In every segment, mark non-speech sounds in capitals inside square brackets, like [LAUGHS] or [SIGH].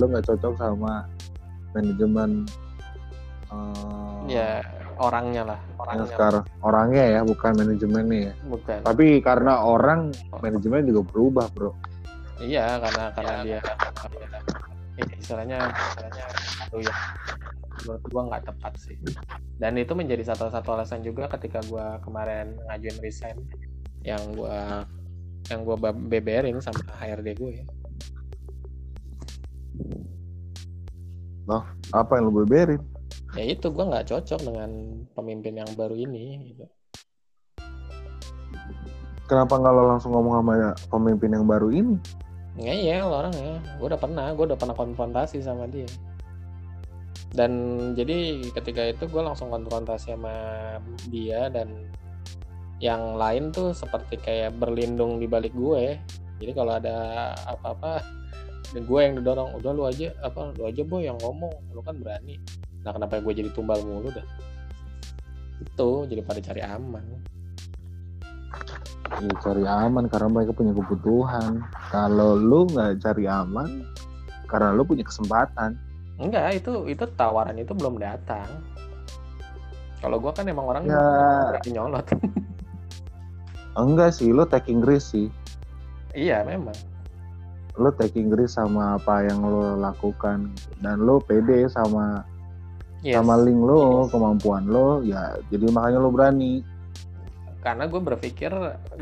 lu nggak cocok sama manajemen uh, ya orangnya lah orangnya. sekarang orangnya ya bukan manajemennya ya. Bukan. Tapi karena orang manajemen juga berubah bro. Iya karena karena dia eh, istilahnya istilahnya itu ya menurut gua nggak tepat sih. Dan itu menjadi satu satu alasan juga ketika gua kemarin ngajuin resign yang gua yang gua ba- beberin sama HRD gue apa yang lu beberin ya itu gua nggak cocok dengan pemimpin yang baru ini gitu kenapa nggak lo langsung ngomong sama pemimpin yang baru ini Ngeyel orangnya. Gue udah pernah, gue udah pernah konfrontasi sama dia. Dan jadi ketika itu gue langsung konfrontasi sama dia dan yang lain tuh seperti kayak berlindung di balik gue. Jadi kalau ada apa-apa, gue yang didorong, udah lu aja apa lu aja boy yang ngomong, lu kan berani. Nah kenapa gue jadi tumbal mulu dah? Itu jadi pada cari aman. ya, cari aman karena mereka punya kebutuhan kalau lu nggak cari aman karena lu punya kesempatan Enggak, itu itu tawaran itu belum datang. Kalau gue kan emang orang Ya. berani nyolot. [LAUGHS] enggak sih lu taking risk sih iya memang. Lu taking risk sama apa yang lu lakukan dan lu pede sama Yes. sama link lu Yes. kemampuan lu ya jadi makanya lu berani Karena gue berpikir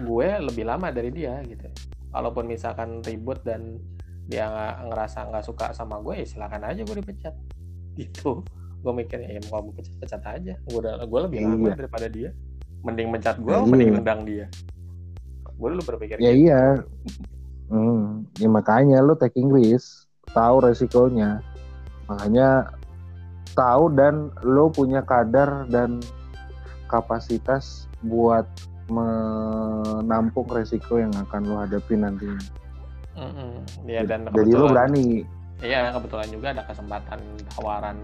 gue lebih lama dari dia gitu. Kalaupun misalkan ribut dan dia nggak ngerasa nggak suka sama gue, ya silakan aja gue dipecat. [LAUGHS] Gitu. Gue mikirnya ya mau gue pecat pecat aja. Gue udah gue lebih lama Iya. daripada dia. Mending mencat gue, Ya, mending iya. nendang dia. Gue dulu berpikir ya gitu. iya [LAUGHS] hmm, ya makanya lu taking risk tahu resikonya makanya tahu dan lu punya kadar dan kapasitas buat menampung resiko yang akan lu hadapi nantinya Mm-mm. Ya, dan jadi lu kebetulan- berani Iya, kebetulan juga ada kesempatan tawaran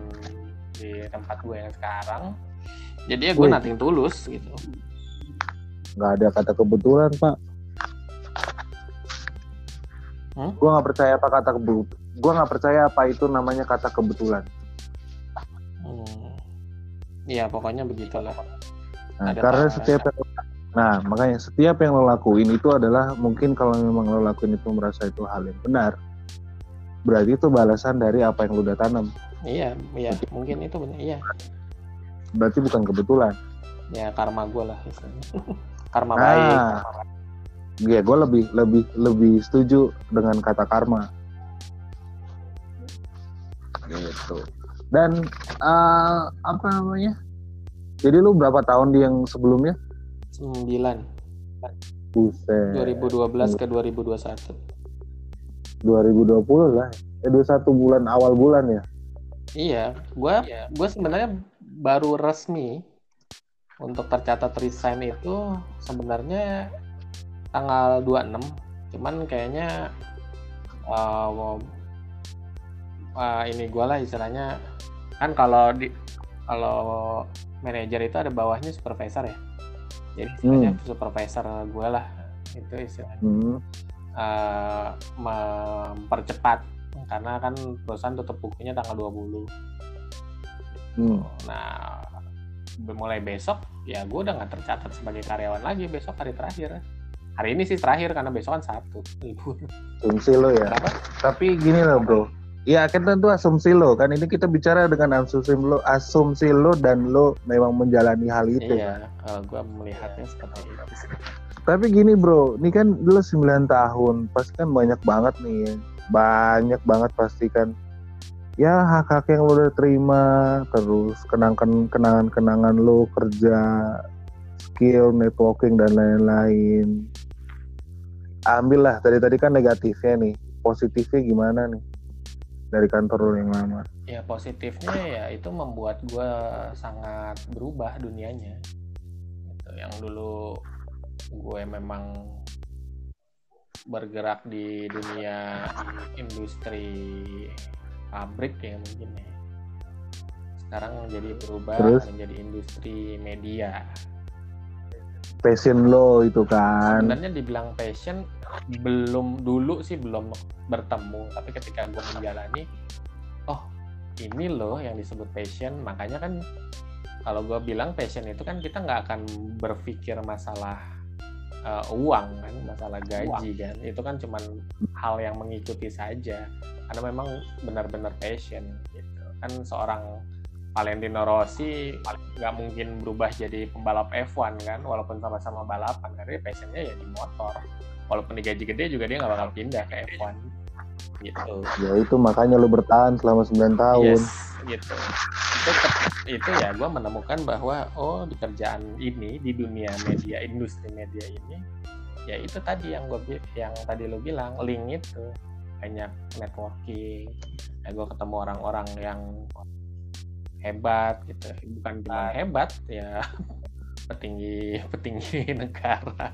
di tempat gue yang sekarang. Jadi ya gue nating tulus gitu. nggak ada kata kebetulan pak Hmm? gue nggak percaya apa kata kebetulan gue nggak percaya apa itu namanya kata kebetulan Hmm. Iya, pokoknya begitulah. Nah, Ada karena setiap nah makanya setiap yang lo lakuin itu adalah mungkin kalau memang lo lakuin itu merasa itu hal yang benar berarti itu balasan dari apa yang lo udah tanam Iya, iya, mungkin itu benar. Iya, berarti bukan kebetulan ya karma gue lah istilahnya. [LAUGHS] karma baik. Ya gue lebih lebih lebih setuju dengan kata karma. Gitu. Dan eh, apa namanya? Jadi lu berapa tahun di yang sebelumnya? 9 Buset. 2012 ke 2021. 2020 lah. Eh 21 bulan awal bulan ya? Iya, gue gue sebenarnya baru resmi untuk tercatat resign itu sebenarnya tanggal 26. Cuman kayaknya uh, uh, ini gue lah istilahnya kan kalau di kalau manajer itu ada bawahnya supervisor ya. Jadi istilahnya supervisor gue lah itu istilahnya hmm. eh, mempercepat karena kan perusahaan tutup bukunya tanggal 20. Hmm. Nah, mulai besok ya gue udah nggak tercatat sebagai karyawan lagi besok hari terakhir. Hari ini sih terakhir karena besok kan Sabtu libur. asumsi lo ya. Kenapa? tapi gini loh bro. Ya kan tentu asumsi lo. Kan ini kita bicara dengan asumsi lo asumsi lo dan lo memang menjalani hal itu. Iya, kalau gue melihatnya seperti itu. tapi gini bro. Ini kan lo 9 tahun pasti kan banyak banget nih. Banyak banget pasti kan. Ya hak-hak yang lo udah terima terus kenangan kenangan kenangan lo kerja skill networking dan lain-lain ambillah tadi tadi kan negatifnya nih positifnya gimana nih dari kantor lo yang lama Ya positifnya ya itu membuat gue sangat berubah dunianya. Gitu. Yang dulu gue memang bergerak di dunia industri pabrik ya mungkin ya. Sekarang menjadi berubah Terus? menjadi industri media. passion lo itu kan sebenarnya dibilang passion belum dulu sih belum bertemu tapi ketika gue menjalani oh ini loh yang disebut passion. Makanya kan kalau gue bilang passion itu kan kita nggak akan berpikir masalah uh, uang kan masalah gaji uang. kan. Itu kan cuman hal yang mengikuti saja. Karena memang benar-benar passion gitu. Kan seorang Valentino Rossi nggak mungkin berubah jadi pembalap F1 kan walaupun sama-sama balapan. Karena passionnya ya di motor walaupun digaji gede juga dia nggak bakal pindah ke F1 gitu. Ya itu makanya lu bertahan selama 9 tahun. Yes, gitu. Itu itu ya gue menemukan bahwa oh di kerjaan ini di dunia media industri media ini ya itu tadi yang gue yang tadi lo bilang link itu. Banyak networking ya gue ketemu orang-orang yang hebat gitu. Bukan cuma hebat ya [LAUGHS] petinggi [LAUGHS] petinggi negara.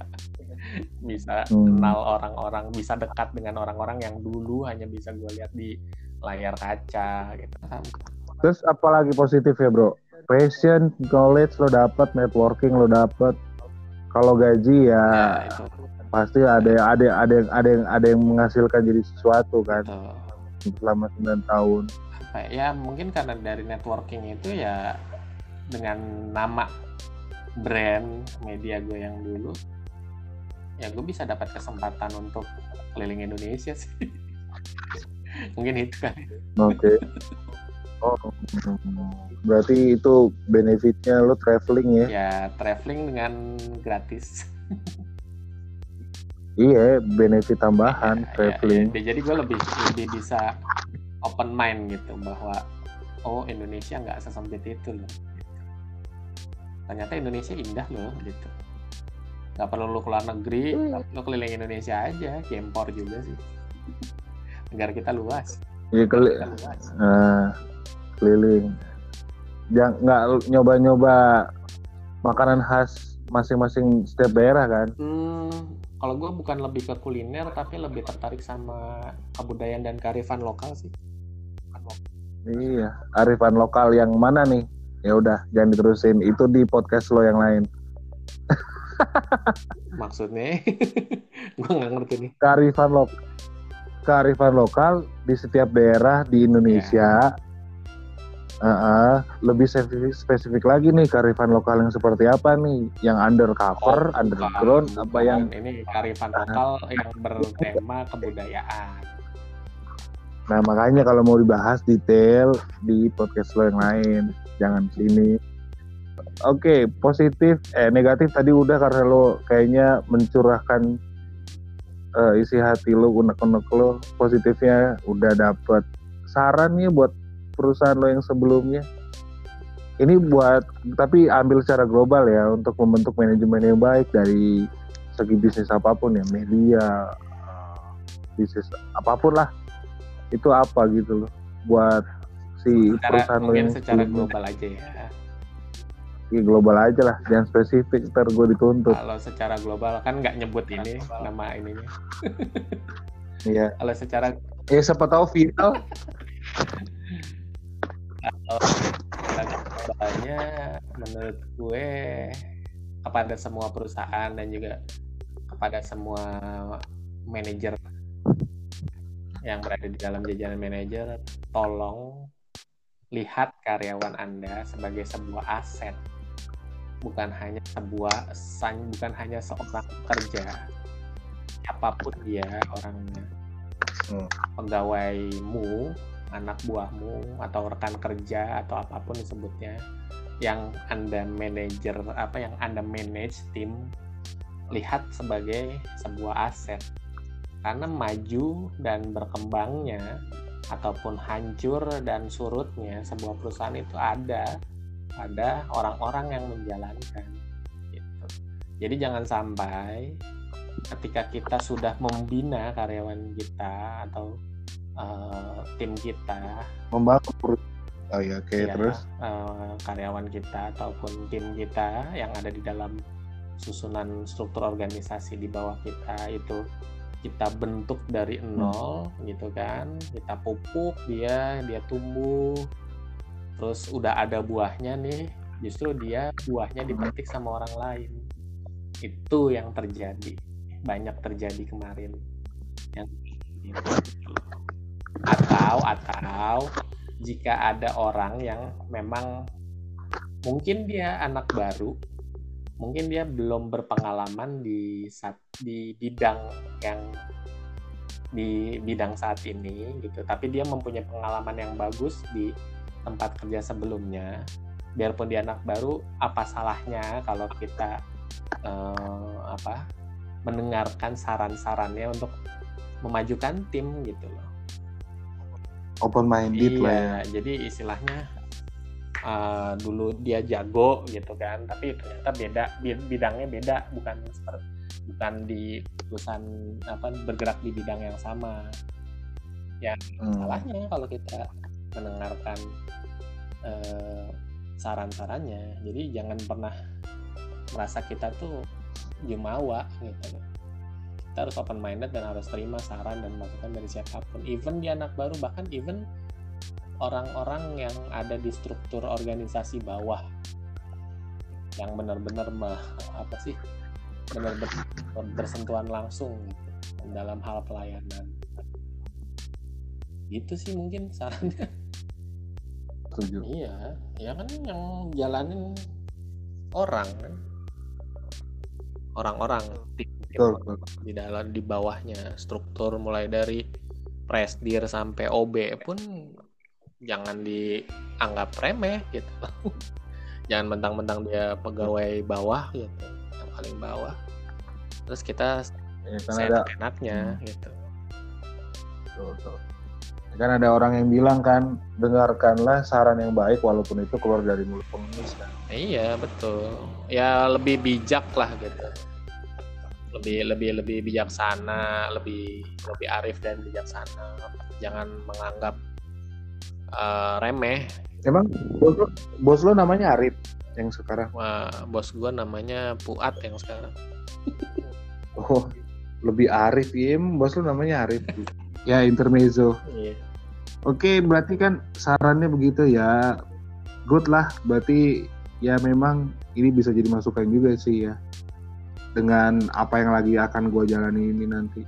Bisa hmm. kenal orang-orang bisa dekat dengan orang-orang yang dulu hanya bisa gue lihat di layar kaca gitu. Terus apalagi positif ya bro? Passion knowledge lo dapet networking lo dapet. Kalau gaji ya, ya itu. pasti ada ada ada ada yang ada yang menghasilkan jadi sesuatu kan. Betul. selama 9 tahun. Ya mungkin karena dari networking itu ya dengan nama brand media gue yang dulu ya gue bisa dapat kesempatan untuk keliling Indonesia sih. [LAUGHS] Mungkin itu kan oke. Okay. oh berarti itu benefitnya lo traveling ya? Ya traveling dengan gratis. Iya benefit tambahan ya, traveling ya, ya. jadi gue lebih lebih bisa open mind gitu bahwa oh Indonesia nggak sesempit itu loh ternyata Indonesia indah loh gitu. Nggak perlu lu keluar negeri hmm. lu keliling Indonesia aja kempor juga sih. Negara kita luas. Iya keli Uh, keliling. Jangan nggak nyoba-nyoba makanan khas masing-masing setiap daerah kan? Hmm, kalau gue bukan lebih ke kuliner tapi lebih tertarik sama kebudayaan dan kearifan lokal sih. Iya, arifan lokal yang mana nih? Ya udah, jangan diterusin. Itu di podcast lo yang lain. Maksudnya, [LAUGHS] gue nggak ngerti nih. Kearifan lokal, kearifan lokal di setiap daerah di Indonesia. Ya. Uh, uh, lebih spesifik, spesifik lagi nih kearifan lokal yang seperti apa nih? Yang undercover, oh, underground, bukan, apa yang ini kearifan lokal uh, yang bertema kebudayaan Nah makanya kalau mau dibahas detail di podcast lo yang lain, jangan sini. Oke, okay, positif, eh negatif tadi udah karena lo kayaknya mencurahkan uh, isi hati lo, unek-unek lo. Positifnya udah dapet saran nih buat perusahaan lo yang sebelumnya. Ini buat, tapi ambil secara global ya untuk membentuk manajemen yang baik dari segi bisnis apa pun ya, media, bisnis apa pun lah itu apa gitu loh buat si secara, perusahaan lo yang secara global aja ya Iya global aja lah, jangan spesifik, ntar gue dituntut. Kalau secara global kan nggak nyebut ini nama ininya. [LAUGHS] Iya. Kalau secara ya siapa tahu viral. Kalau globalnya menurut gue kepada semua perusahaan dan juga kepada semua manajer yang berada di dalam jajaran manajer, tolong lihat karyawan Anda sebagai sebuah aset, bukan hanya sebuah bukan hanya seorang kerja, apa pun dia orangnya, hmm. pegawaimu, anak buahmu, atau rekan kerja atau apa pun disebutnya, yang Anda manajer apa yang Anda manage tim, lihat sebagai sebuah aset. Karena maju dan berkembangnya ataupun hancur dan surutnya sebuah perusahaan itu ada pada orang-orang yang menjalankan gitu. Jadi jangan sampai ketika kita sudah membina karyawan kita atau uh, tim kita membangun oh ya oke okay, ya, terus uh, karyawan kita ataupun tim kita yang ada di dalam susunan struktur organisasi di bawah kita itu kita bentuk dari hmm. nol hmm. gitu kan kita pupuk dia dia tumbuh terus udah ada buahnya nih justru dia buahnya dipetik sama orang lain itu yang terjadi banyak terjadi kemarin yang atau atau jika ada orang yang memang mungkin dia anak baru mungkin dia belum berpengalaman di saat di bidang yang di bidang saat ini gitu. Tapi dia mempunyai pengalaman yang bagus di tempat kerja sebelumnya. Biarpun dia anak baru apa salahnya kalau kita eh, apa mendengarkan saran-sarannya untuk memajukan tim gitu loh. Open minded iya, lah ya. jadi istilahnya uh, dulu dia jago gitu kan tapi ternyata beda bidangnya beda bukan seperti bukan di perusahaan apa bergerak di bidang yang sama. Ya hmm. salahnya kalau kita mendengarkan uh, saran-sarannya jadi jangan pernah merasa kita tuh jumawa gitu. Kita harus open minded dan harus terima saran dan masukan dari siapa pun. Even di anak baru bahkan even orang-orang yang ada di struktur organisasi bawah. Yang benar-benar apa sih benar-benar bersentuhan langsung gitu, dalam hal pelayanan. Gitu sih mungkin sarannya. Tujuh. iya ya kan yang jalanin orang kan. Orang-orang betul, betul. di dalam di bawahnya. Struktur mulai dari presdir sampai OB pun jangan dianggap remeh gitu. [LAUGHS] Jangan mentang-mentang dia pegawai bawah gitu yang paling bawah. Terus kita ya, kan ada enaknya hmm. gitu. Betul, betul. Kan ada orang yang bilang kan dengarkanlah saran yang baik walaupun itu keluar dari mulut pengemis kan. Iya betul. Ya lebih bijak lah gitu. Lebih lebih lebih bijaksana lebih lebih arif dan bijaksana. Jangan menganggap uh, remeh. Emang bos lo, bos lo namanya Arif yang sekarang? Wah, bos gua namanya Puat yang sekarang. [LAUGHS] Oh lebih Arif im. Bos lo namanya Arif. [LAUGHS] Ya intermezzo. Iya. oke berarti kan sarannya begitu ya. Good lah berarti ya memang ini bisa jadi masukan juga sih ya. Dengan apa yang lagi akan gue jalani ini nanti